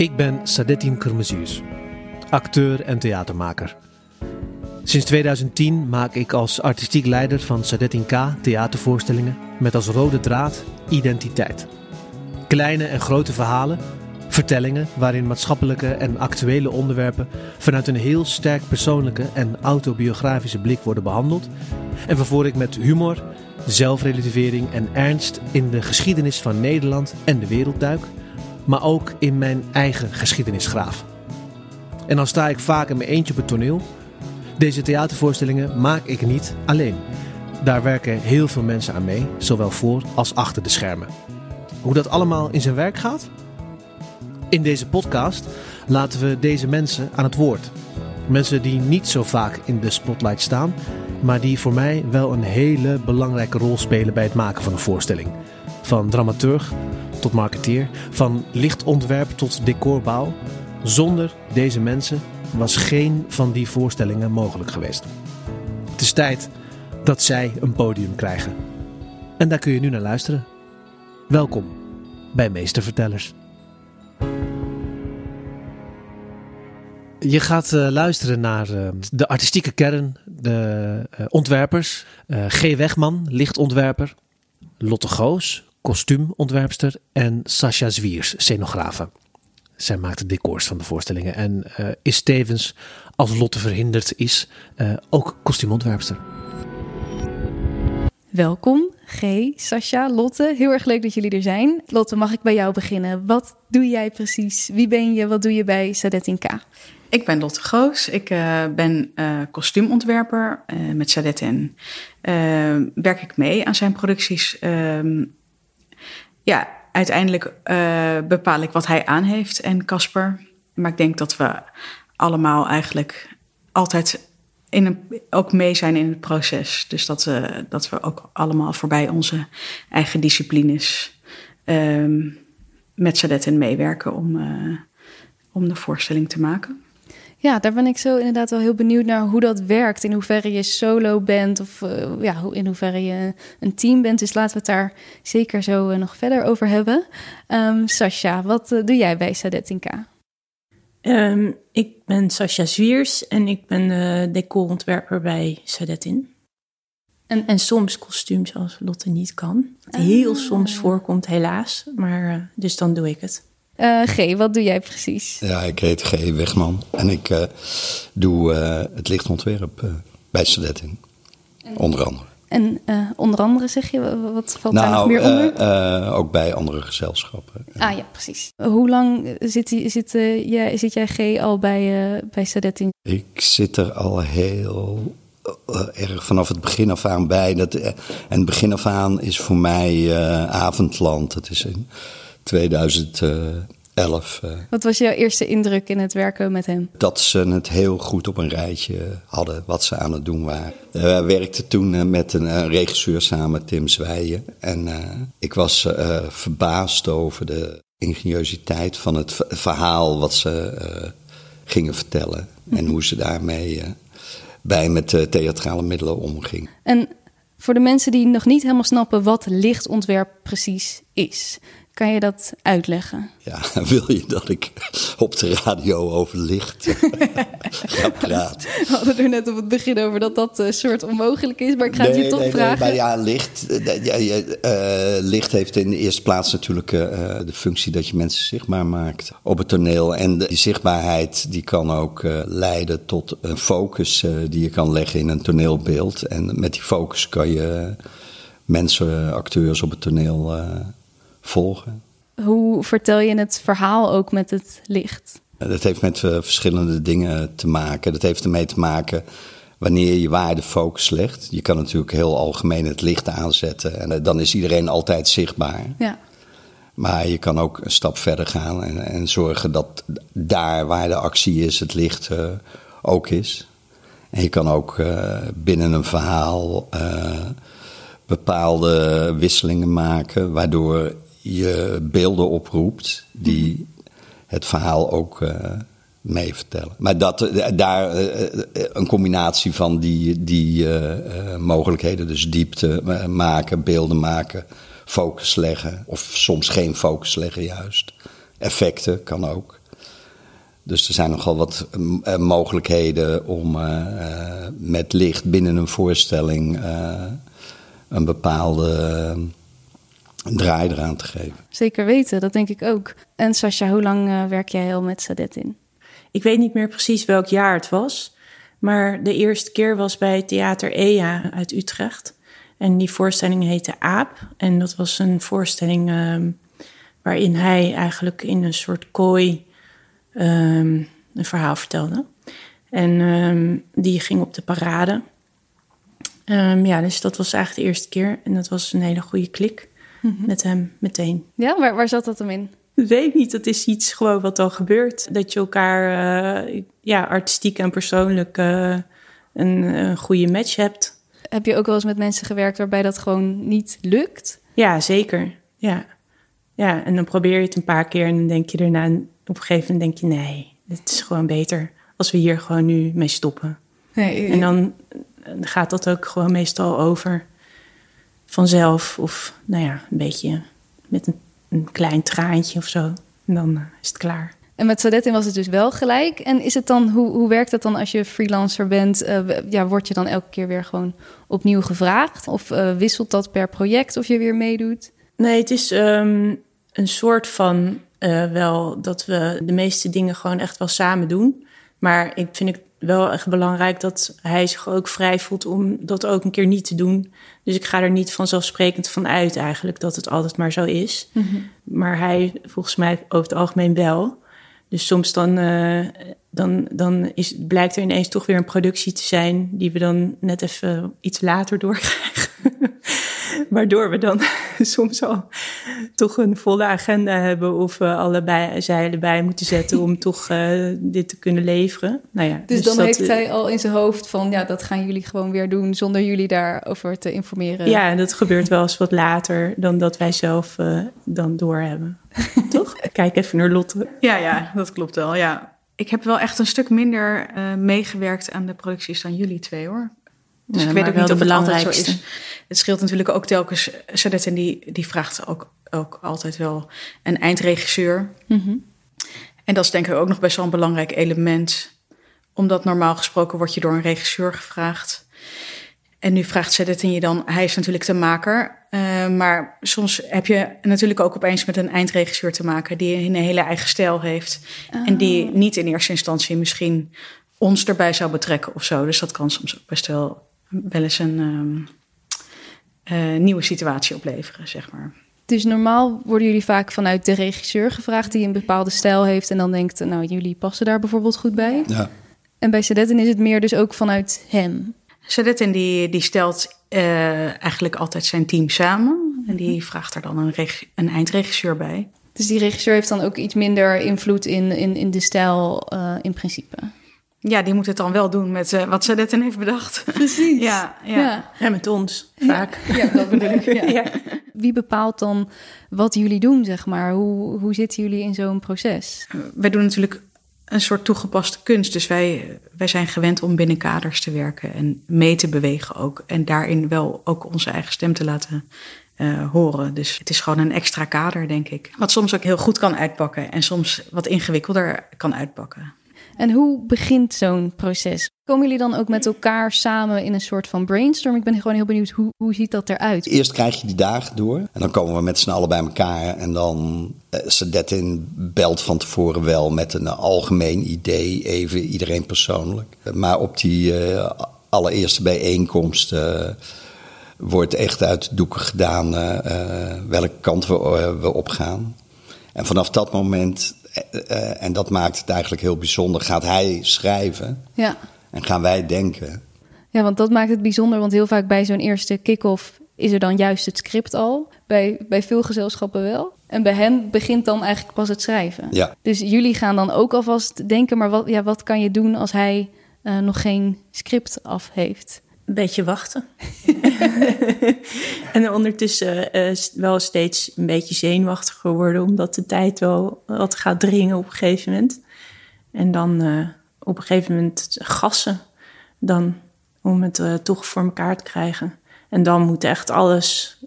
Ik ben Sadettin Kırmızıyüz, acteur en theatermaker. Sinds 2010 maak ik als artistiek leider van Sadettin K theatervoorstellingen met als rode draad identiteit. Kleine en grote verhalen, vertellingen waarin maatschappelijke en actuele onderwerpen vanuit een heel sterk persoonlijke en autobiografische blik worden behandeld en waarvoor ik met humor, zelfrelativering en ernst in de geschiedenis van Nederland en de wereld duik, maar ook in mijn eigen geschiedenisgraaf. En dan sta ik vaak in mijn eentje op het toneel. Deze theatervoorstellingen maak ik niet alleen. Daar werken heel veel mensen aan mee, zowel voor als achter de schermen. Hoe dat allemaal in zijn werk gaat? In deze podcast laten we deze mensen aan het woord. Mensen die niet zo vaak in de spotlight staan, maar die voor mij wel een hele belangrijke rol spelen bij het maken van een voorstelling. Van dramaturg tot marketeer, van lichtontwerp tot decorbouw. Zonder deze mensen was geen van die voorstellingen mogelijk geweest. Het is tijd dat zij een podium krijgen. En daar kun je nu naar luisteren. Welkom bij Meestervertellers. Je gaat uh, luisteren naar uh, de artistieke kern, de uh, ontwerpers. G. Wegman, lichtontwerper. Lotte Goos, kostuumontwerpster. En Sascha Zwiers, scenografe. Zij maakt de decors van de voorstellingen. En is tevens, als Lotte verhinderd is, ook kostuumontwerpster. Welkom, G, Sascha, Lotte. Heel erg leuk dat jullie er zijn. Lotte, mag ik bij jou beginnen? Wat doe jij precies? Wie ben je? Wat doe je bij Sadet K? Ik ben Lotte Goos. Ik uh, ben kostuumontwerper. Uh, met Sadet en werk ik mee aan zijn producties. Ehm, ja, uiteindelijk bepaal ik wat hij aan heeft en Casper. Maar ik denk dat we allemaal eigenlijk altijd in een, ook mee zijn in het proces. Dus dat, we dat we ook allemaal voorbij onze eigen disciplines um, met Sadet meewerken om, om de voorstelling te maken. Ja, daar ben ik zo inderdaad wel heel benieuwd naar hoe dat werkt. In hoeverre je solo bent of uh, ja, in hoeverre je een team bent. Dus laten we het daar zeker zo uh, nog verder over hebben. Um, Sascha, wat uh, doe jij bij Sadet K? Um, ik ben Sascha Zwiers en ik ben decorontwerper bij Sadetin. En, en soms kostuums als Lotte niet kan. Wat heel soms voorkomt, helaas. Maar dus dan doe ik het. Uh, G, wat doe jij precies? Ja, ik heet G. Wegman en ik uh, doe uh, het lichtontwerp bij Sadetin, onder andere. En onder andere zeg je, wat valt nou, daar nog meer onder? ook bij andere gezelschappen. Ah ja, precies. Hoe lang zit, zit, jij, zit jij G al bij, bij Sadetin? Ik zit er al heel erg vanaf het begin af aan bij. Dat, en het begin af aan is voor mij avondland. Dat is in 2011. Wat was jouw eerste indruk in het werken met hem? Dat ze het heel goed op een rijtje hadden wat ze aan het doen waren. We uh, werkten toen uh, met een regisseur samen, Tim Zwijen. En ik was verbaasd over de ingeniositeit van het verhaal wat ze gingen vertellen. Mm-hmm. En hoe ze daarmee bij met theatrale middelen omgingen. En voor de mensen die nog niet helemaal snappen wat lichtontwerp precies is. Kan je dat uitleggen? Ja, wil je dat ik op de radio over licht ga praten? We hadden er net op het begin over dat dat een eh, soort onmogelijk is, maar ik ga nee, het je toch nee, vragen. Nee, maar ja, licht, uh, ja, uh, licht heeft in de eerste plaats natuurlijk uh, de functie dat je mensen zichtbaar maakt op het toneel. En die zichtbaarheid die kan ook leiden tot een focus die je kan leggen in een toneelbeeld. En met die focus kan je mensen, acteurs op het toneel volgen. Hoe vertel je het verhaal ook met het licht? Dat heeft met uh, verschillende dingen te maken. Dat heeft ermee te maken wanneer je waar de focus legt. Je kan natuurlijk heel algemeen het licht aanzetten en uh, dan is iedereen altijd zichtbaar. Ja. Maar je kan ook een stap verder gaan en, en zorgen dat daar waar de actie is, het licht uh, ook is. En je kan ook binnen een verhaal bepaalde wisselingen maken, waardoor je beelden oproept die het verhaal ook uh, mee vertellen. Maar dat, uh, daar uh, een combinatie van die, die mogelijkheden, dus diepte maken, beelden maken, focus leggen, of soms geen focus leggen juist. Effecten kan ook. Dus er zijn nogal wat mogelijkheden om met licht binnen een voorstelling een bepaalde draai eraan te geven. Zeker weten, dat denk ik ook. En Sascha, hoe lang werk jij al met Sadet in? Ik weet niet meer precies welk jaar het was. Maar de eerste keer was bij Theater EA uit Utrecht. En die voorstelling heette Aap. En dat was een voorstelling ehm, waarin hij eigenlijk in een soort kooi ehm, een verhaal vertelde. En ehm, die ging op de parade. ja, dus dat was eigenlijk de eerste keer. En dat was een hele goede klik mhm. met hem meteen. Ja, waar, waar zat dat hem in? weet niet. Dat is iets gewoon wat dan gebeurt. Dat je elkaar uh, ja, artistiek en persoonlijk uh, een, een, goede match hebt. Heb je ook wel eens met mensen gewerkt waarbij dat gewoon niet lukt? Ja, zeker. Ja. ja, en dan probeer je het een paar keer en dan denk je erna... op een gegeven moment denk je, nee, het is gewoon beter als we hier gewoon nu mee stoppen. Nee, en dan gaat dat ook gewoon meestal over vanzelf. Of nou ja, een beetje met een een klein traantje of zo. En dan eh, is het klaar. En met Sadetin was het dus wel gelijk. En is het dan, hoe, hoe werkt dat dan als je freelancer bent? Uh, ja, word je dan elke keer weer gewoon opnieuw gevraagd? Of uh, wisselt dat per project of je weer meedoet? Nee, het is um, een soort van uh, wel dat we de meeste dingen gewoon echt wel samen doen. Maar ik vind het wel echt belangrijk dat hij zich ook vrij voelt om dat ook een keer niet te doen. Dus ik ga er niet vanzelfsprekend van uit eigenlijk dat het altijd maar zo is. Mhm. Maar hij volgens mij over het algemeen wel. Dus soms dan, uh, dan, dan is, blijkt er ineens toch weer een productie te zijn die we dan net even iets later doorkrijgen. Waardoor we dan soms al toch een volle agenda hebben of we allebei zeilen bij moeten zetten om toch uh, dit te kunnen leveren. Nou ja, dus, dus dan heeft hij al in zijn hoofd van ja, dat gaan jullie gewoon weer doen zonder jullie daarover te informeren. Ja, en dat gebeurt wel eens wat later dan dat wij zelf uh, dan doorhebben. toch? Kijk even naar Lotte. Ja, ja, dat klopt wel. Ja. Ik heb wel echt een stuk minder uh, meegewerkt aan de producties dan jullie twee hoor. Dus ik weet ook niet of het altijd zo is. Het scheelt natuurlijk ook telkens. Sadet die, die vraagt ook, ook altijd wel een eindregisseur. Mhm. En dat is denk ik ook nog best wel een belangrijk element. Omdat normaal gesproken word je door een regisseur gevraagd. En nu vraagt Sadet je dan, hij is natuurlijk de maker. Uh, maar soms heb je natuurlijk ook opeens met een eindregisseur te maken... die een hele eigen stijl heeft. En die ah. niet in eerste instantie misschien ons erbij zou betrekken of zo. Dus dat kan soms ook best wel wel eens een um, uh, nieuwe situatie opleveren, zeg maar. Dus normaal worden jullie vaak vanuit de regisseur gevraagd die een bepaalde stijl heeft en dan denkt, nou jullie passen daar bijvoorbeeld goed bij. Ja. En bij Sadetten is het meer dus ook vanuit hem. Sadetten die, die stelt uh, eigenlijk altijd zijn team samen en die vraagt er dan een, een eindregisseur bij. Dus die regisseur heeft dan ook iets minder invloed in, in, in de stijl uh, in principe. Ja, die moet het dan wel doen met uh, wat ze net heeft bedacht. Precies. ja, ja. ja. met ons, vaak. Ja, dat bedoel ik. Ja. Wie bepaalt dan wat jullie doen, zeg maar? Hoe, hoe zitten jullie in zo'n proces? Wij doen natuurlijk een soort toegepaste kunst. Dus wij, wij zijn gewend om binnen kaders te werken en mee te bewegen ook. En daarin wel ook onze eigen stem te laten uh, horen. Dus het is gewoon een extra kader, denk ik. Wat soms ook heel goed kan uitpakken en soms wat ingewikkelder kan uitpakken. En hoe begint zo'n proces? Komen jullie dan ook met elkaar samen in een soort van brainstorm? Ik ben gewoon heel benieuwd, hoe, hoe ziet dat eruit? Eerst krijg je die dagen door en dan komen we met z'n allen bij elkaar. En dan uh, Sadetin belt van tevoren wel met een algemeen idee, even iedereen persoonlijk. Maar op die uh, allereerste bijeenkomst... Uh, wordt echt uit de doeken gedaan welke kant we, we op gaan. En vanaf dat moment uh, en dat maakt het eigenlijk heel bijzonder. Gaat hij schrijven ja. en gaan wij denken. Ja, want dat maakt het bijzonder. Want heel vaak bij zo'n eerste kick-off is er dan juist het script al. Bij, bij veel gezelschappen wel. En bij hem begint dan eigenlijk pas het schrijven. Ja. Dus jullie gaan dan ook alvast denken, maar wat, ja, wat kan je doen als hij uh, nog geen script af heeft? Een beetje wachten. en ondertussen uh, wel steeds een beetje zenuwachtiger worden, omdat de tijd wel wat gaat dringen op een gegeven moment. En dan uh, op een gegeven moment gassen dan om het uh, toch voor elkaar te krijgen. En dan moet echt alles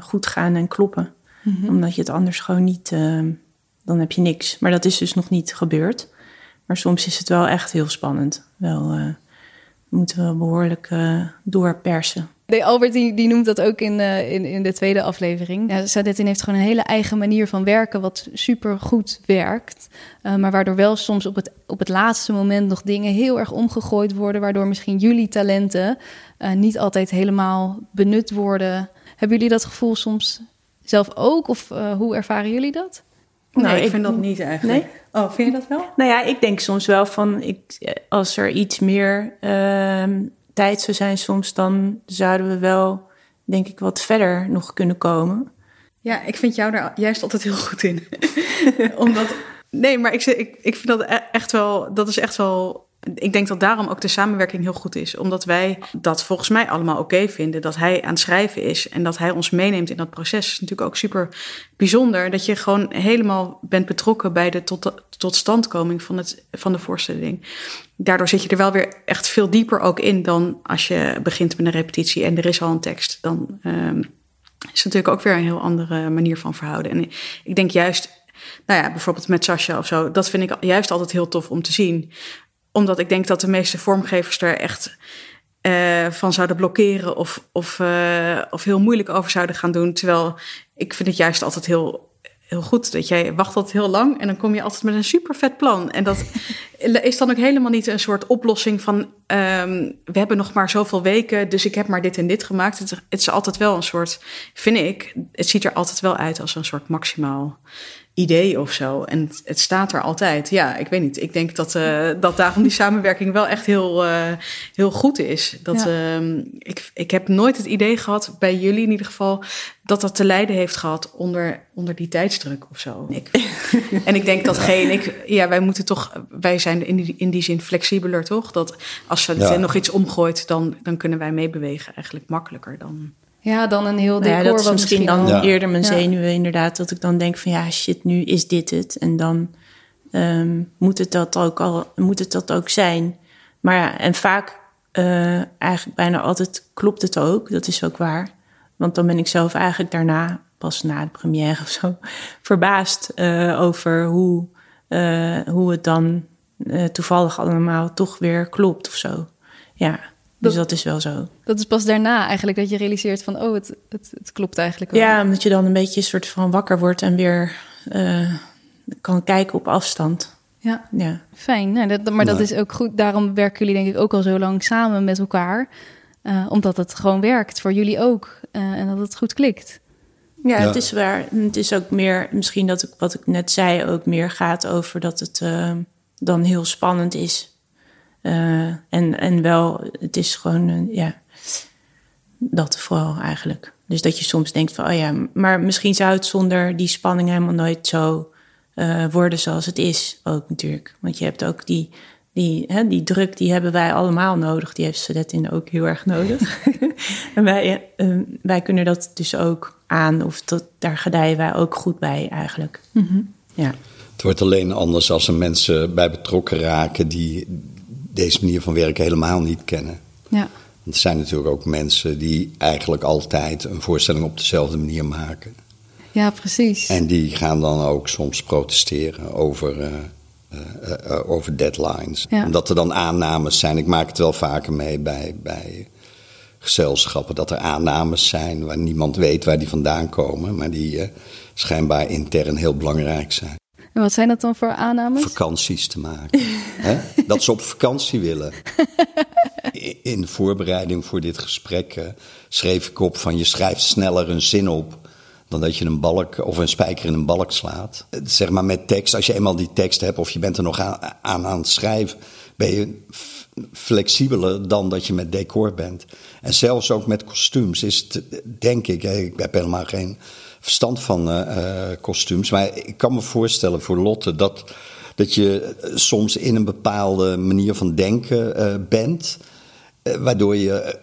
goed gaan en kloppen. Mm -hmm. Omdat je het anders gewoon niet, dan heb je niks. Maar dat is dus nog niet gebeurd. Maar soms is het wel echt heel spannend. Wel, moeten we behoorlijk uh, doorpersen. De Albert die, die noemt dat ook in, uh, in, in de tweede aflevering. Ja, Sadetin heeft gewoon een hele eigen manier van werken, wat super goed werkt. Uh, maar waardoor wel soms op het, op het laatste moment nog dingen heel erg omgegooid worden. Waardoor misschien jullie talenten niet altijd helemaal benut worden. Hebben jullie dat gevoel soms zelf ook? Of hoe ervaren jullie dat? Nee, nou, ik vind dat niet eigenlijk. Nee? Oh, vind je dat wel? Nou ja, ik denk soms wel van, ik, als er iets meer ehm, tijd zou zijn soms, dan zouden we wel, denk ik, wat verder nog kunnen komen. Ja, ik vind jou daar juist altijd heel goed in. Omdat, nee, maar ik, ik, ik vind dat e-, echt wel, dat is echt wel ik denk dat daarom ook de samenwerking heel goed is. Omdat wij dat volgens mij allemaal oké vinden. Dat hij aan het schrijven is en dat hij ons meeneemt in dat proces. is natuurlijk ook super bijzonder. Dat je gewoon helemaal bent betrokken bij de tot, totstandkoming van, het, van de voorstelling. Daardoor zit je er wel weer echt veel dieper ook in dan als je begint met een repetitie en er is al een tekst. Dan um, is het natuurlijk ook weer een heel andere manier van verhouden. En ik denk juist nou ja, bijvoorbeeld met Sascha of zo. Dat vind ik juist altijd heel tof om te zien omdat ik denk dat de meeste vormgevers er echt uh, van zouden blokkeren of, of, uh, of heel moeilijk over zouden gaan doen. Terwijl ik vind het juist altijd heel, heel goed dat jij wacht altijd heel lang en dan kom je altijd met een super vet plan. En dat is dan ook helemaal niet een soort oplossing van um, we hebben nog maar zoveel weken, dus ik heb maar dit en dit gemaakt. Het, het is altijd wel een soort, vind ik, het ziet er altijd wel uit als een soort maximaal idee of zo. En het, het, staat er altijd. Ja, ik weet niet. Ik denk dat, uh, dat daarom die samenwerking wel echt heel, uh, heel goed is. Dat, ja. uh, ik, ik heb nooit het idee gehad, bij jullie in ieder geval, dat dat te lijden heeft gehad onder, onder die tijdsdruk of zo. Ik, en ik denk dat geen. Ik, ja, wij moeten toch. Wij zijn in die, in die zin flexibeler, toch? Dat als ze ja. nog iets omgooit, dan, dan kunnen wij meebewegen eigenlijk makkelijker dan. Ja, dan een heel decor. Nou ja, dat is misschien, misschien dan eerder mijn zenuwen inderdaad. Dat ik dan denk van ja, shit, nu is dit het. En dan um, moet, het dat ook al, moet het dat ook zijn. Maar ja, en vaak, uh, eigenlijk bijna altijd klopt het ook. Dat is ook waar. Want dan ben ik zelf eigenlijk daarna, pas na de première of zo, verbaasd uh, over hoe, uh, hoe het dan toevallig allemaal toch weer klopt of zo. Ja dus dat is wel zo. Dat is pas daarna eigenlijk dat je realiseert van... oh, het, het, het klopt eigenlijk wel. Ja, omdat je dan een beetje een soort van wakker wordt... en weer uh, kan kijken op afstand. Ja, ja. fijn. Nou, dat, maar dat is ook goed. Daarom werken jullie denk ik ook al zo lang samen met elkaar. Uh, omdat het gewoon werkt voor jullie ook. Uh, en dat het goed klikt. Ja, ja, het is waar. Het is ook meer, misschien dat ik wat ik net zei, ook meer gaat over dat het dan heel spannend is uh, en, en wel, het is gewoon, uh, ja, dat vooral eigenlijk. Dus dat je soms denkt van, oh ja, maar misschien zou het zonder die spanning helemaal nooit zo uh, worden zoals het is ook natuurlijk. Want je hebt ook die, die, hè, die druk, die hebben wij allemaal nodig. Die heeft Sadetin ook heel erg nodig. en wij, wij kunnen dat dus ook aan, of dat, daar gedijen wij ook goed bij eigenlijk. Mm -hmm. Ja. Het wordt alleen anders als er mensen bij betrokken raken die, deze manier van werken helemaal niet kennen. Ja. Want er zijn natuurlijk ook mensen die eigenlijk altijd een voorstelling op dezelfde manier maken. Ja, precies. En die gaan dan ook soms protesteren over, uh, uh, uh, over deadlines. Ja. Omdat er dan aannames zijn. Ik maak het wel vaker mee bij, bij gezelschappen. Dat er aannames zijn waar niemand weet waar die vandaan komen. Maar die schijnbaar intern heel belangrijk zijn. En wat zijn dat dan voor aannames? Vakanties te maken. Dat ze op vakantie willen. In de voorbereiding voor dit gesprek uh, schreef ik op van je schrijft sneller een zin op dan dat je een balk of een spijker in een balk slaat. Zeg maar met tekst, als je eenmaal die tekst hebt of je bent er nog aan aan, aan het schrijven, ben je flexibeler dan dat je met decor bent. En zelfs ook met kostuums is het, denk ik, ik heb helemaal geen verstand van uh, kostuums. Maar ik kan me voorstellen voor Lotte dat, dat je soms in een bepaalde manier van denken uh, bent. waardoor je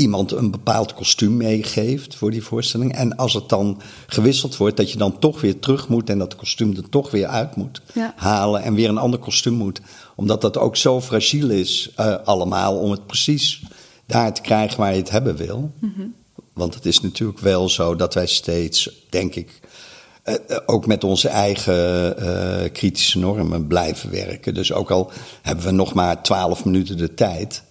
iemand een bepaald kostuum meegeeft voor die voorstelling. En als het dan gewisseld wordt, dat je dan toch weer terug moet en dat kostuum er toch weer uit moet ja. halen en weer een ander kostuum moet. Omdat dat ook zo fragiel is, uh, allemaal, om het precies daar te krijgen waar je het hebben wil. Mm -hmm. Want het is natuurlijk wel zo dat wij steeds, denk ik, ook met onze eigen kritische normen blijven werken. Dus ook al hebben we nog maar twaalf minuten de tijd,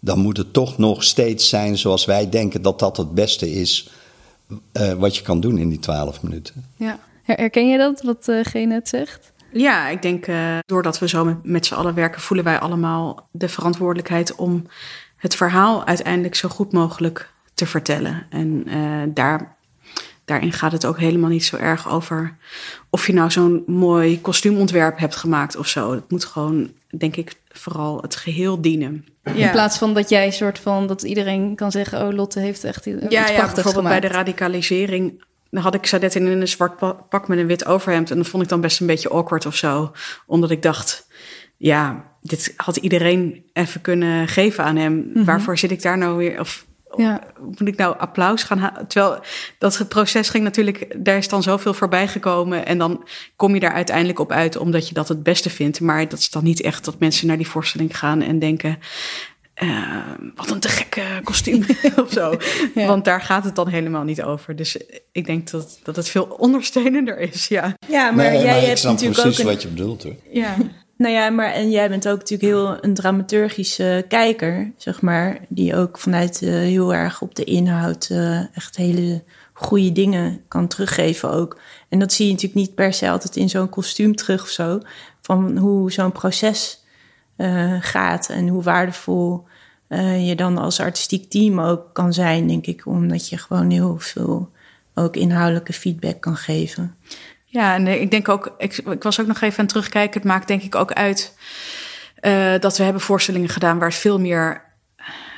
dan moet het toch nog steeds zijn zoals wij denken dat dat het beste is wat je kan doen in die twaalf minuten. Ja, herken je dat, wat uh, G net zegt? Ja, ik denk uh, doordat we zo met, met z'n allen werken, voelen wij allemaal de verantwoordelijkheid om het verhaal uiteindelijk zo goed mogelijk te vertellen. En uh, daar, daarin gaat het ook helemaal niet zo erg over of je nou zo'n mooi kostuumontwerp hebt gemaakt of zo. Het moet gewoon, denk ik, vooral het geheel dienen. Ja. In plaats van dat jij soort van dat iedereen kan zeggen: Oh, Lotte heeft echt iets ja, ja, bijvoorbeeld gemaakt. bij de radicalisering dan had ik Sadet in een zwart pak met een wit overhemd. En dat vond ik dan best een beetje awkward of zo. Omdat ik dacht, ja, dit had iedereen even kunnen geven aan hem. Mhm. Waarvoor zit ik daar nou weer? Of ja. moet ik nou applaus gaan halen? Terwijl dat proces ging natuurlijk, daar is dan zoveel voorbij gekomen. En dan kom je daar uiteindelijk op uit omdat je dat het beste vindt. Maar dat is dan niet echt dat mensen naar die voorstelling gaan en denken. Uh, wat een te gekke kostuum of zo. Want daar gaat het dan helemaal niet over. Dus ik denk dat, dat het veel ondersteunender is. Ja, ja maar jij maar hebt natuurlijk precies ook. Een... wat je bedoelt hoor. Ja. Nou ja, maar en jij bent ook natuurlijk heel een dramaturgische kijker, zeg maar. Die ook vanuit uh, heel erg op de inhoud uh, echt hele goede dingen kan teruggeven ook. En dat zie je natuurlijk niet per se altijd in zo'n kostuum terug of zo. Van hoe zo'n proces uh, gaat en hoe waardevol je dan als artistiek team ook kan zijn, denk ik, omdat je gewoon heel veel ook inhoudelijke feedback kan geven. Ja, en ik denk ook, ik, ik was ook nog even aan terugkijken. Het maakt denk ik ook uit uh, dat we hebben voorstellingen gedaan waar het veel meer,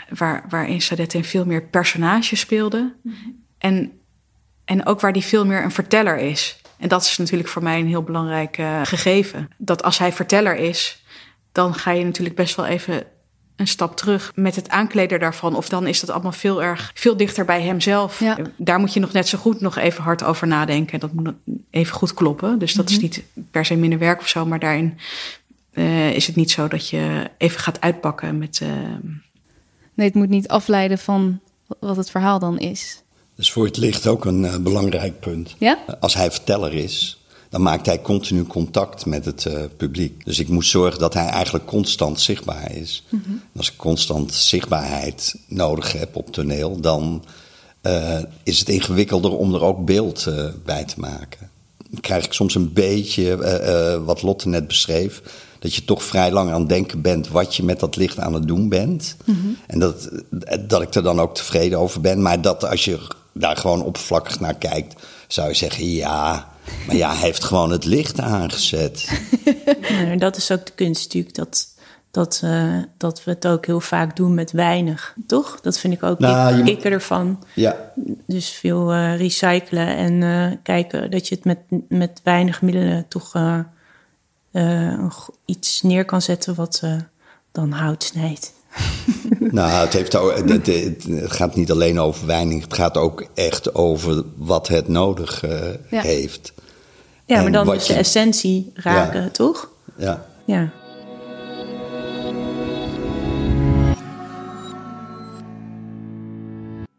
waar, waarin Sadette veel meer personages speelde. Mm -hmm. En, en ook waar die veel meer een verteller is. En dat is natuurlijk voor mij een heel belangrijk uh, gegeven. Dat als hij verteller is, dan ga je natuurlijk best wel even een stap terug met het aankleden daarvan. Of dan is dat allemaal veel erg veel dichter bij hemzelf. Ja. Daar moet je nog net zo goed nog even hard over nadenken. Dat moet even goed kloppen. Dus dat mm -hmm. is niet per se minder werk of zo. Maar daarin uh, is het niet zo dat je even gaat uitpakken met. Uh... Nee, het moet niet afleiden van wat het verhaal dan is. Dus voor het licht ook een uh, belangrijk punt. Ja? Als hij verteller is, dan maakt hij continu contact met het uh, publiek. Dus ik moest zorgen dat hij eigenlijk constant zichtbaar is. Mm -hmm. Als ik constant zichtbaarheid nodig heb op toneel, dan uh, is het ingewikkelder om er ook beeld uh, bij te maken. Dan krijg ik soms een beetje, wat Lotte net beschreef, dat je toch vrij lang aan het denken bent wat je met dat licht aan het doen bent. Mm -hmm. En dat, dat ik er dan ook tevreden over ben. Maar dat als je daar gewoon oppervlakkig naar kijkt, zou je zeggen: ja, maar ja, hij heeft gewoon het licht aangezet. Ja, dat is ook de kunst natuurlijk, dat, dat, uh, dat we het ook heel vaak doen met weinig, toch? Dat vind ik ook nou, kikker ervan. Ja. Dus veel uh, recyclen en uh, kijken dat je het met, met weinig middelen toch iets neer kan zetten wat dan hout snijdt. nou, het, heeft ook, het, het, gaat niet alleen over weinig, het gaat ook echt over wat het nodig uh, ja. heeft. Ja, maar dan dus je... de essentie raken, ja. toch? Ja. Ja.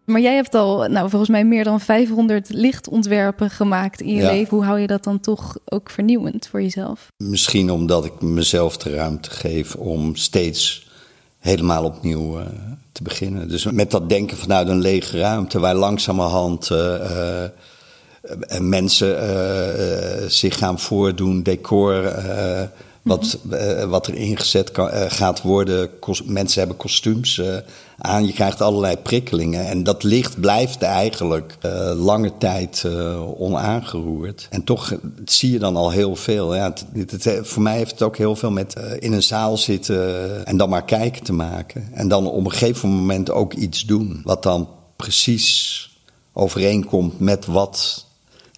Maar jij hebt al, nou, volgens mij meer dan 500 lichtontwerpen gemaakt in je ja. leven. Hoe hou je dat dan toch ook vernieuwend voor jezelf? Misschien omdat ik mezelf de ruimte geef om steeds helemaal opnieuw uh, te beginnen. Dus met dat denken vanuit een lege ruimte, waar langzamerhand uh, uh, mensen zich gaan voordoen, decor. Wat, uh, wat er ingezet kan, uh, gaat worden. Kost, mensen hebben kostuums uh, aan. Je krijgt allerlei prikkelingen. En dat licht blijft eigenlijk lange tijd onaangeroerd. En toch zie je dan al heel veel. Ja, het, het, voor mij heeft het ook heel veel met in een zaal zitten en dan maar kijken te maken. En dan op een gegeven moment ook iets doen. Wat dan precies overeenkomt met wat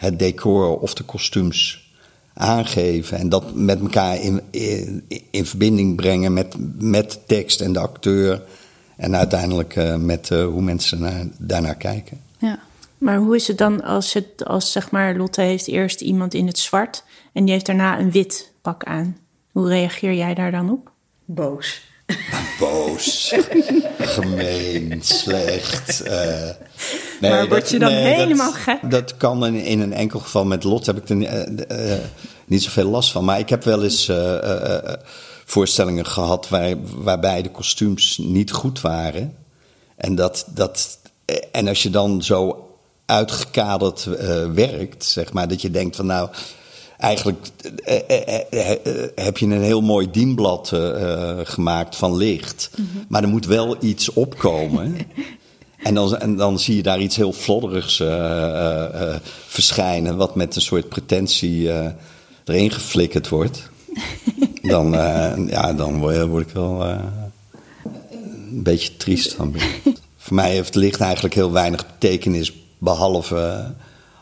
het decor of de kostuums aangeven en dat met elkaar in, in, in verbinding brengen met, met de tekst en de acteur. En uiteindelijk uh, met uh, hoe mensen naar, daarnaar kijken. Ja. Maar hoe is het dan als, het, als zeg maar Lotte heeft eerst iemand in het zwart en die heeft daarna een wit pak aan? Hoe reageer jij daar dan op? Boos. Boos, gemeen, slecht. Uh, Nee, maar word je dan helemaal dat, gek? Dat kan in, in, een enkel geval. Met Lot heb ik er uh, uh, niet zoveel last van. Maar ik heb wel eens voorstellingen gehad waar, waarbij de kostuums niet goed waren. En, dat, dat, en als je dan zo uitgekaderd werkt, zeg maar, dat je denkt van nou eigenlijk eh, eh, eh, heb je een heel mooi dienblad gemaakt van licht. Mhm. Maar er moet wel iets opkomen. en, dan, en dan zie je daar iets heel flodderigs verschijnen, wat met een soort pretentie erin geflikkerd wordt. dan, ja, dan word, ik wel een beetje triest van Voor mij heeft licht eigenlijk heel weinig betekenis, behalve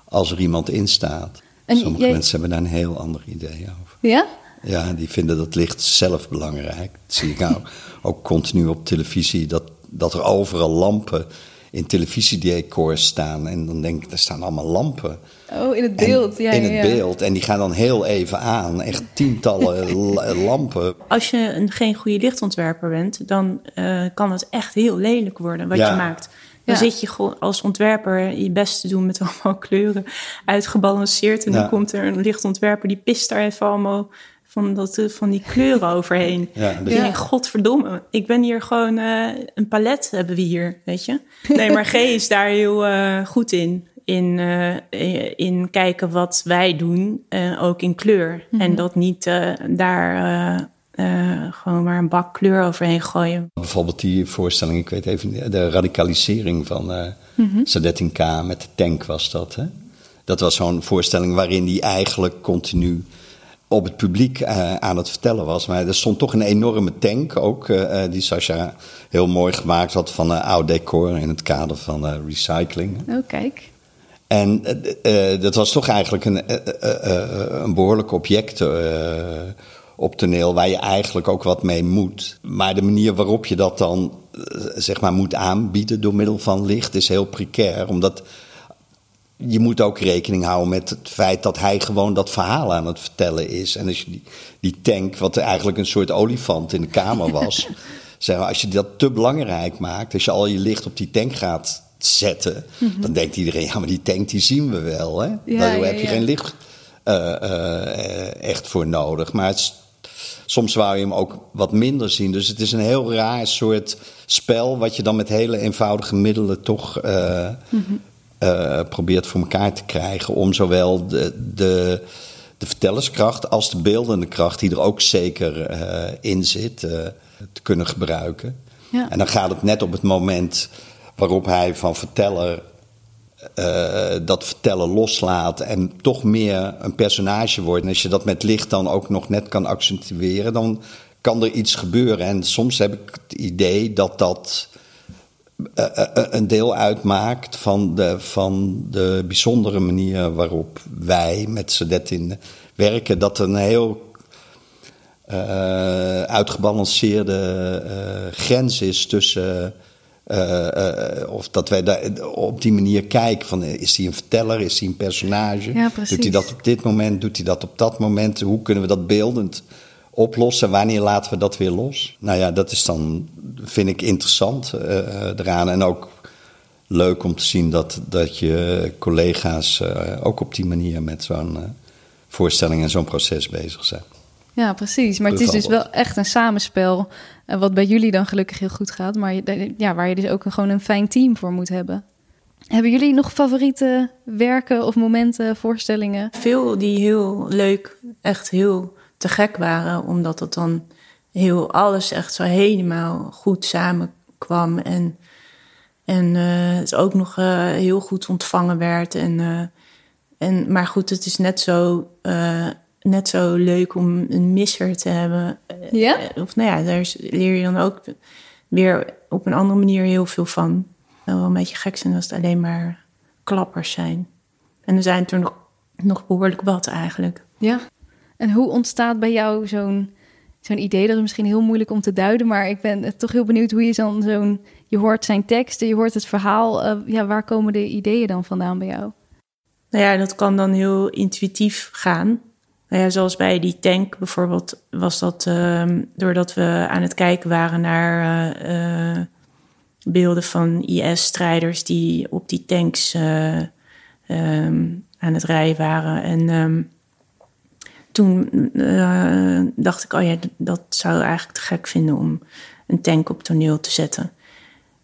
als er iemand in staat. En Sommige mensen hebben daar een heel ander idee over. Ja? Ja, die vinden dat licht zelf belangrijk. Dat zie ik nou ook continu op televisie, dat, dat er overal lampen in televisiedecors staan. En dan denk ik, er staan allemaal lampen. Oh, in het beeld. ja, in het beeld. En die gaan dan heel even aan. Echt tientallen lampen. Als je een, geen goede lichtontwerper bent, dan uh, kan het echt heel lelijk worden wat je maakt. Dan zit je gewoon als ontwerper je best te doen met allemaal kleuren uitgebalanceerd. En dan komt er een lichtontwerper die pist daar even allemaal van, dat, van die kleuren overheen. Ja, dus... ja. godverdomme, ik ben hier gewoon uh, een palet hebben we hier, weet je. Nee, maar G is daar heel uh, goed in. In, uh, in kijken wat wij doen, ook in kleur. Mm -hmm. En dat niet daar uh, gewoon maar een bak kleur overheen gooien. Bijvoorbeeld die voorstelling, ik weet even, de radicalisering van uh, mm -hmm. K met de tank was dat. Hè? Dat was zo'n voorstelling waarin die eigenlijk continu op het publiek uh, aan het vertellen was. Maar er stond toch een enorme tank ook, uh, die Sascha heel mooi gemaakt had van uh, oud decor in het kader van recycling. Oh, kijk. En dat was toch eigenlijk een, een behoorlijk object op toneel waar je eigenlijk ook wat mee moet. Maar de manier waarop je dat dan eh, zeg maar moet aanbieden door middel van licht is heel precair. Omdat je moet ook rekening houden met het feit dat hij gewoon dat verhaal aan het vertellen is. En als je die, die tank, wat eigenlijk een soort olifant in de kamer was, zeg maar, als je dat te belangrijk maakt, als je al je licht op die tank gaat zetten, mhm. dan denkt iedereen, ja, maar die tank die zien we wel. Hè? Ja, heb je geen licht uh, uh, echt voor nodig. Maar het soms wou je hem ook wat minder zien. Dus het is een heel raar soort spel, wat je dan met hele eenvoudige middelen toch uh, probeert voor elkaar te krijgen. Om zowel de, de, de vertellerskracht als de beeldende kracht, die er ook zeker uh, in zit, te kunnen gebruiken. Ja. En dan gaat het net op het moment waarop hij van verteller uh, dat vertellen loslaat en toch meer een personage wordt. En als je dat met licht dan ook nog net kan accentueren, dan kan er iets gebeuren. En soms heb ik het idee dat dat een deel uitmaakt van de, van de bijzondere manier waarop wij met Sadetin werken. Dat er een heel uitgebalanceerde grens is tussen uh, of dat wij daar op die manier kijken van is hij een verteller, is hij een personage? Ja, doet hij dat op dit moment, doet hij dat op dat moment? Hoe kunnen we dat beeldend oplossen? Wanneer laten we dat weer los? Nou ja, dat is dan, vind ik interessant uh, eraan. En ook leuk om te zien dat, dat je collega's ook op die manier met zo'n voorstelling en zo'n proces bezig zijn. Ja, precies. Maar het is dus wel echt een samenspel. Wat bij jullie dan gelukkig heel goed gaat. Maar ja, waar je dus ook een, gewoon een fijn team voor moet hebben. Hebben jullie nog favoriete werken of momenten, voorstellingen? Veel die heel leuk, echt heel te gek waren. Omdat het dan heel alles echt zo helemaal goed samenkwam. En, en uh, het ook nog uh, heel goed ontvangen werd. En, en, maar goed, het is net zo net zo leuk om een misser te hebben. Ja? Eh, of nou ja, daar leer je dan ook weer op een andere manier heel veel van. Wel een beetje gek zijn als het alleen maar klappers zijn. En er zijn er nog, nog behoorlijk wat eigenlijk. Ja. En hoe ontstaat bij jou zo'n zo'n idee? Dat is misschien heel moeilijk om te duiden, maar ik ben toch heel benieuwd hoe je dan zo'n... Je hoort zijn teksten, je hoort het verhaal. Uh, ja, waar komen de ideeën dan vandaan bij jou? Nou ja, dat kan dan heel intuïtief gaan. Nou ja, zoals bij die tank bijvoorbeeld was dat uh, doordat we aan het kijken waren naar uh, beelden van IS-strijders die op die tanks uh, aan het rijden waren. En ehm, toen uh, dacht ik, oh ja, dat zou eigenlijk te gek vinden om een tank op toneel te zetten.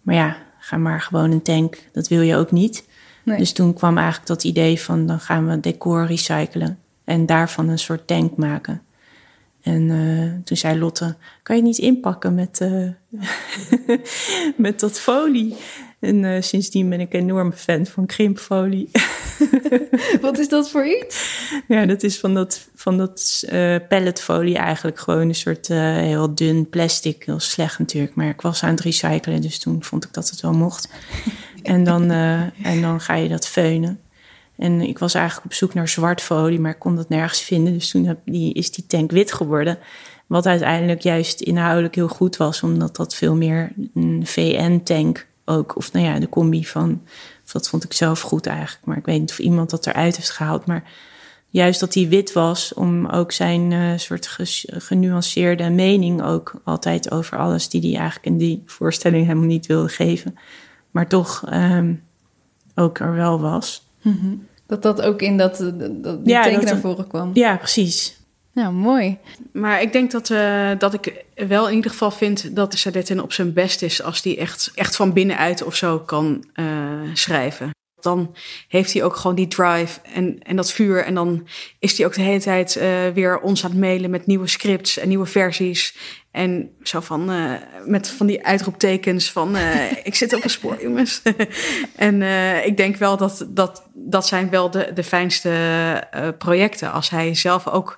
Maar ja, ga maar gewoon een tank, dat wil je ook niet. Dus toen kwam eigenlijk dat idee van dan gaan we decor recyclen en daarvan een soort tank maken. En uh, toen zei Lotte, kan je niet inpakken met, uh, met dat folie? En uh, sindsdien ben ik een enorme fan van krimpfolie. Wat is dat voor iets? Ja, dat is van dat, van dat palletfolie eigenlijk. Gewoon een soort heel dun plastic. Heel slecht natuurlijk. Maar ik was aan het recyclen, dus toen vond ik dat het wel mocht. en, dan, en dan ga je dat feunen. En ik was eigenlijk op zoek naar zwartfolie, maar ik kon dat nergens vinden. Dus toen heb die, is die tank wit geworden. Wat uiteindelijk juist inhoudelijk heel goed was, omdat dat veel meer een VN-tank ook, of nou ja, de combi van, dat vond ik zelf goed eigenlijk. Maar ik weet niet of iemand dat eruit heeft gehaald. Maar juist dat hij wit was, om ook zijn uh, soort genuanceerde mening ook altijd over alles die hij eigenlijk in die voorstelling helemaal niet wilde geven. Maar toch um, ook er wel was. Mhm. Dat dat ook in dat, dat die ja, tank naar voren kwam. Ja, precies. Ja, mooi. Maar ik denk dat, uh, dat ik wel in ieder geval vind dat de Sadetin op zijn best is als die echt, echt van binnenuit of zo kan uh, schrijven. Dan heeft hij ook gewoon die drive en, en dat vuur. En dan is hij ook de hele tijd uh, weer ons aan het mailen met nieuwe scripts en nieuwe versies. En zo van, met van die uitroeptekens van, ik zit op een spoor, jongens. en ik denk wel dat dat, dat zijn wel de, de fijnste projecten. Als hij zelf ook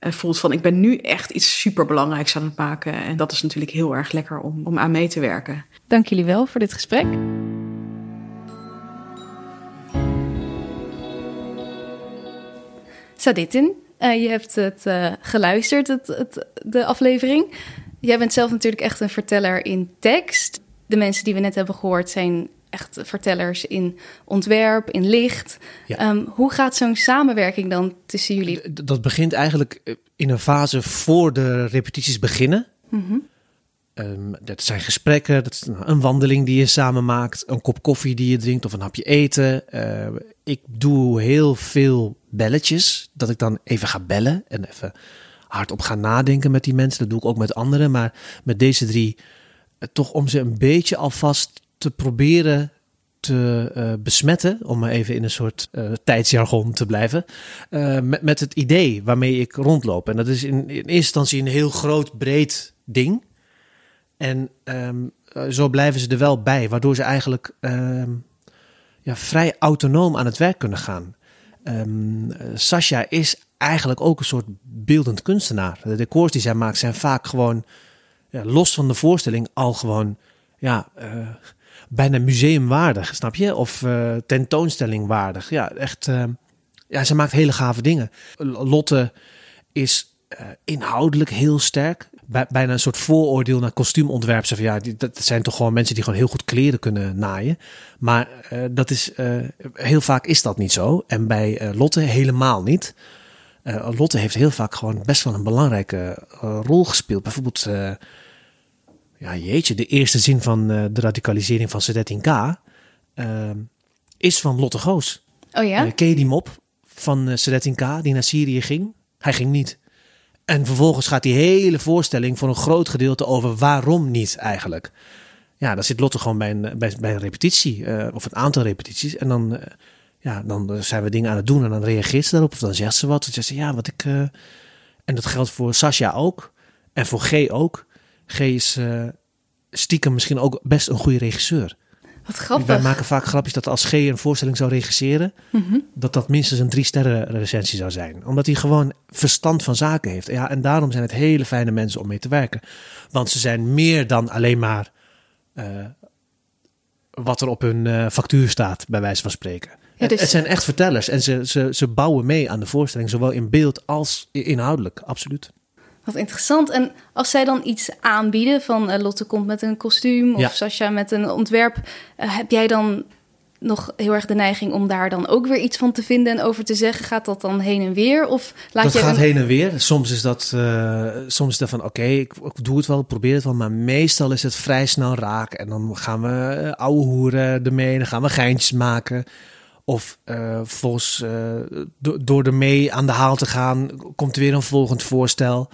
voelt van, ik ben nu echt iets superbelangrijks aan het maken. En dat is natuurlijk heel erg lekker om, om aan mee te werken. Dank jullie wel voor dit gesprek. Saditin, uh, je hebt het uh, geluisterd, het, het, de aflevering. Jij bent zelf natuurlijk echt een verteller in tekst. De mensen die we net hebben gehoord zijn echt vertellers in ontwerp, in licht. Ja. Um, hoe gaat zo'n samenwerking dan tussen jullie? Dat begint eigenlijk eh, in een fase voor de repetities beginnen. Mm -hmm. um, dat zijn gesprekken, dat is een wandeling die je samen maakt, een kop koffie die je drinkt of een hapje eten. Uh, ik doe heel veel belletjes, dat ik dan even ga bellen en even hardop ga nadenken met die mensen. Dat doe ik ook met anderen, maar met deze drie eh, toch om ze een beetje alvast te proberen te uh, besmetten, om maar even in een soort uh, tijdsjargon te blijven, uh, met, met het idee waarmee ik rondloop. En dat is in, in eerste instantie een heel groot, breed ding. En um, zo blijven ze er wel bij, waardoor ze eigenlijk um, ja, vrij autonoom aan het werk kunnen gaan. Um, Sascha is eigenlijk ook een soort beeldend kunstenaar. De decors die zij maakt zijn vaak gewoon, ja, los van de voorstelling, al gewoon ja, bijna museumwaardig, snap je? Of uh, tentoonstellingwaardig. Ja, echt. Uh, ja, ze maakt hele gave dingen. Lotte is inhoudelijk heel sterk bijna een soort vooroordeel naar kostuumontwerp. Van ja, dat zijn toch gewoon mensen die gewoon heel goed kleren kunnen naaien. Maar dat is, heel vaak is dat niet zo. En bij Lotte helemaal niet. Lotte heeft heel vaak gewoon best wel een belangrijke rol gespeeld. Bijvoorbeeld, ja jeetje, de eerste zin van de radicalisering van Sadet K. is van Lotte Goos. Oh ja? ken je die mop van uh, K. die naar Syrië ging? Hij ging niet. En vervolgens gaat die hele voorstelling voor een groot gedeelte over waarom niet eigenlijk. Ja, dan zit Lotte gewoon bij een, bij, bij een repetitie uh, of een aantal repetities. En dan, uh, ja, dan zijn we dingen aan het doen en dan reageert ze daarop. Of dan zegt ze wat. Dan zegt ze ja, wat ik. Uh, en dat geldt voor Sascha ook. En voor G ook. G is stiekem misschien ook best een goede regisseur. Wat grappig. Wij maken vaak grapjes dat als G een voorstelling zou regisseren, mm-hmm. dat dat minstens een drie sterren recensie zou zijn. Omdat hij gewoon verstand van zaken heeft. Ja, en daarom zijn het hele fijne mensen om mee te werken. Want ze zijn meer dan alleen maar uh, wat er op hun uh, factuur staat, bij wijze van spreken. Ja, dus... Het zijn echt vertellers en ze, ze, ze bouwen mee aan de voorstelling, zowel in beeld als inhoudelijk, absoluut. Wat interessant. En als zij dan iets aanbieden van uh, Lotte komt met een kostuum of ja. Sascha met een ontwerp, uh, heb jij dan nog heel erg de neiging om daar dan ook weer iets van te vinden en over te zeggen? Gaat dat dan heen en weer? Of laat dat je gaat heen en weer. Soms is dat, uh, soms is dat van oké, ik, ik, doe het wel, ik probeer het wel. Maar meestal is het vrij snel raak. En dan gaan we uh, ouwe hoeren ermee, dan gaan we geintjes maken. Of uh, volgens, do door ermee aan de haal te gaan, komt er weer een volgend voorstel.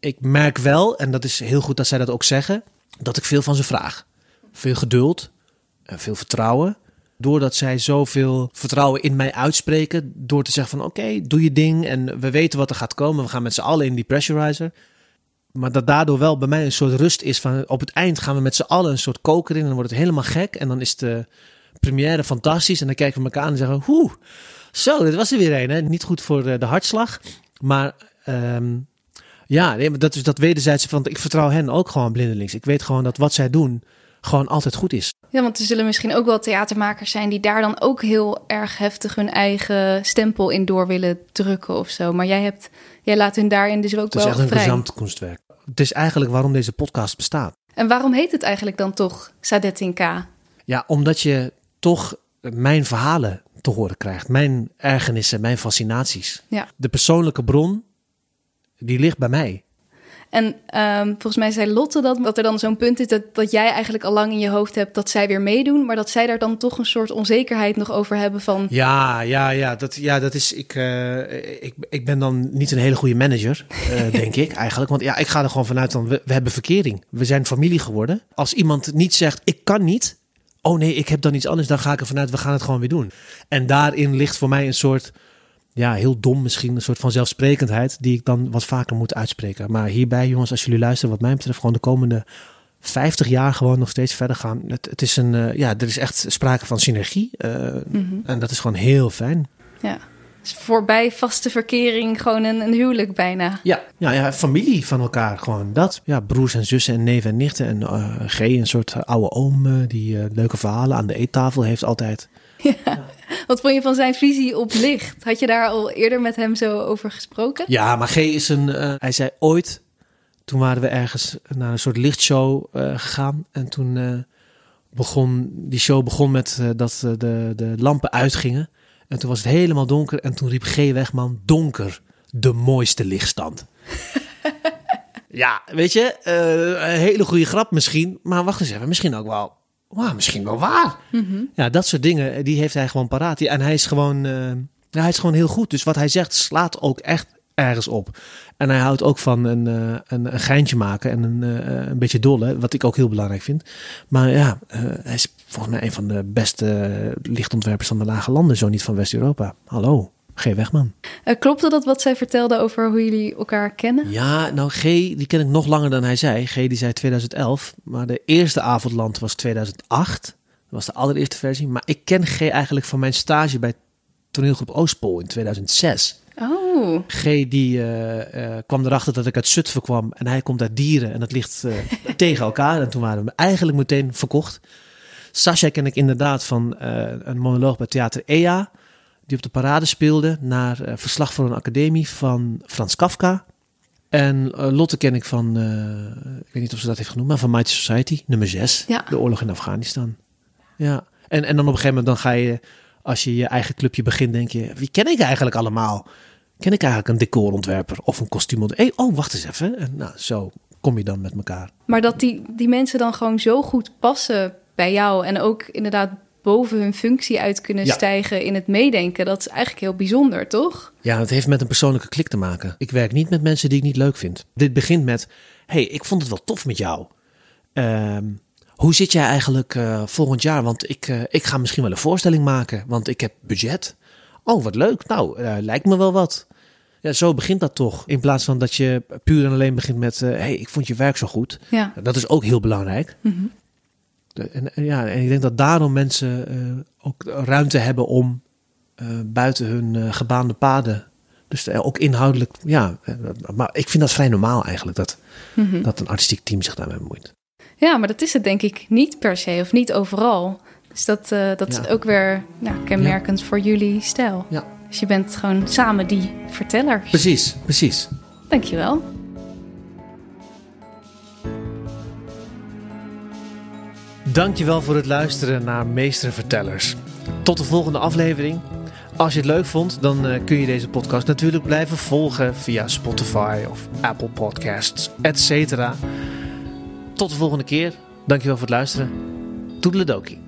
Ik, merk wel, en dat is heel goed dat zij dat ook zeggen, dat ik veel van ze vraag. Veel geduld, veel vertrouwen. Doordat zij zoveel vertrouwen in mij uitspreken. Door te zeggen van oké, doe je ding. En we weten wat er gaat komen. We gaan met z'n allen in die pressurizer. Maar dat daardoor wel bij mij een soort rust is van op het eind gaan we met z'n allen een soort koker in. En dan wordt het helemaal gek. En dan is de première fantastisch. En dan kijken we elkaar aan en zeggen hoe, zo, dit was er weer een. Hè? Niet goed voor de hartslag. Maar um, ja, dat is dat wederzijdse van ik vertrouw hen ook gewoon blindelings. Ik weet gewoon dat wat zij doen gewoon altijd goed is. Ja, want er zullen misschien ook wel theatermakers zijn die daar dan ook heel erg heftig hun eigen stempel in door willen drukken of zo. Maar jij, hebt, jij laat hun daarin dus ook wel vrij. Het is echt een kunstwerk. Het is eigenlijk waarom deze podcast bestaat. En waarom heet het eigenlijk dan toch K? Ja, omdat je toch mijn verhalen te horen krijgt. Mijn ergernissen, mijn fascinaties. Ja. De persoonlijke bron, die ligt bij mij. En um, volgens mij zei Lotte dat, dat er dan zo'n punt is dat, dat jij eigenlijk al lang in je hoofd hebt dat zij weer meedoen, maar dat zij daar dan toch een soort onzekerheid nog over hebben van. Ja, ja, ja, dat, ja, dat is. Ik, uh, ik, ik ben dan niet een hele goede manager, uh, denk ik eigenlijk. Want ja, ik ga er gewoon vanuit dan, we, we hebben verkering. We zijn familie geworden. Als iemand niet zegt, ik kan niet. Oh nee, ik heb dan iets anders. Dan ga ik er vanuit, we gaan het gewoon weer doen. En daarin ligt voor mij een soort ja, heel dom misschien, een soort van zelfsprekendheid die ik dan wat vaker moet uitspreken. Maar hierbij, jongens, als jullie luisteren, wat mij betreft, gewoon de komende 50 jaar gewoon nog steeds verder gaan. Het, het is een, uh, ja, er is echt sprake van synergie. Uh, mm -hmm. En dat is gewoon heel fijn. Ja. Dus voorbij vaste verkering, gewoon een, een huwelijk bijna. Ja, ja, ja, familie van elkaar, gewoon dat. Ja, broers en zussen en neven en nichten. En uh, G, een soort oude oom die leuke verhalen aan de eettafel heeft altijd. Ja. ja. Wat vond je van zijn visie op licht? Had je daar al eerder met hem zo over gesproken? Ja, maar G is een. Uh, hij zei ooit. Toen waren we ergens naar een soort lichtshow uh, gegaan. En toen uh, begon. Die show begon met dat de, de lampen uitgingen. En toen was het helemaal donker. En toen riep G. Wegman: Donker, de mooiste lichtstand. ja, weet je, een hele goede grap misschien. Maar wacht eens even, misschien ook wel wow, misschien wel waar. Mm -hmm. Ja, dat soort dingen, die heeft hij gewoon paraat. En hij is gewoon, uh, ja, hij is gewoon heel goed. Dus wat hij zegt slaat ook echt ergens op. En hij houdt ook van een, uh, een, een, geintje maken en een, uh, een beetje dolle, wat ik ook heel belangrijk vind. Maar ja, hij is volgens mij een van de beste lichtontwerpers van de lage landen, zo niet van West-Europa. Hallo. G. Wegman. Uh, klopte dat wat zij vertelde over hoe jullie elkaar kennen? Ja, nou G, die ken ik nog langer dan hij zei. G, die zei 2011, maar de eerste avondland was 2008. Dat was de allereerste versie. Maar ik ken G eigenlijk van mijn stage bij toneelgroep Oostpol in 2006. Oh. G die uh, uh, kwam erachter dat ik uit Zutphen kwam en hij komt uit Dieren en dat ligt tegen elkaar. En toen waren we eigenlijk meteen verkocht. Sascha ken ik inderdaad van een monoloog bij Theater EA die op de parade speelde naar uh, Verslag voor een Academie van Frans Kafka. En uh, Lotte ken ik van, uh, ik weet niet of ze dat heeft genoemd, maar van Mighty Society, nummer 6. Ja. De oorlog in Afghanistan. Ja, en, en dan op een gegeven moment dan ga je, als je je eigen clubje begint, denk je, wie ken ik eigenlijk allemaal? Ken ik eigenlijk een decorontwerper of een kostuumontwerper? Hey, oh, wacht eens even. En nou, zo kom je dan met elkaar. Maar dat die, die mensen dan gewoon zo goed passen bij jou en ook inderdaad boven hun functie uit kunnen ja. stijgen in het meedenken. Dat is eigenlijk heel bijzonder, toch? Ja, het heeft met een persoonlijke klik te maken. Ik werk niet met mensen die ik niet leuk vind. Dit begint met: hey, ik vond het wel tof met jou. Uh, hoe zit jij eigenlijk uh, volgend jaar? Want ik, uh, ik ga misschien wel een voorstelling maken, want ik heb budget. Oh, wat leuk. Nou, uh, lijkt me wel wat. Ja, zo begint dat toch. In plaats van dat je puur en alleen begint met: hey, ik vond je werk zo goed. Ja. Dat is ook heel belangrijk. Mm -hmm. En, ja, en ik denk dat daarom mensen uh, ook ruimte hebben om uh, buiten hun uh, gebaande paden. Dus ook inhoudelijk, ja. Maar ik vind dat vrij normaal eigenlijk, dat, mm -hmm. dat een artistiek team zich daarmee bemoeit. Ja, maar dat is het denk ik niet per se of niet overal. Dus dat, dat ja. is ook weer nou, kenmerkend ja. voor jullie stijl. Ja. Dus je bent gewoon samen die verteller. Precies, precies. Dankjewel. Dankjewel voor het luisteren naar Meestervertellers. Tot de volgende aflevering. Als je het leuk vond, dan eh, kun je deze podcast natuurlijk blijven volgen via Spotify of Apple Podcasts, etc. Tot de volgende keer. Dankjewel voor het luisteren. Toedeledokie.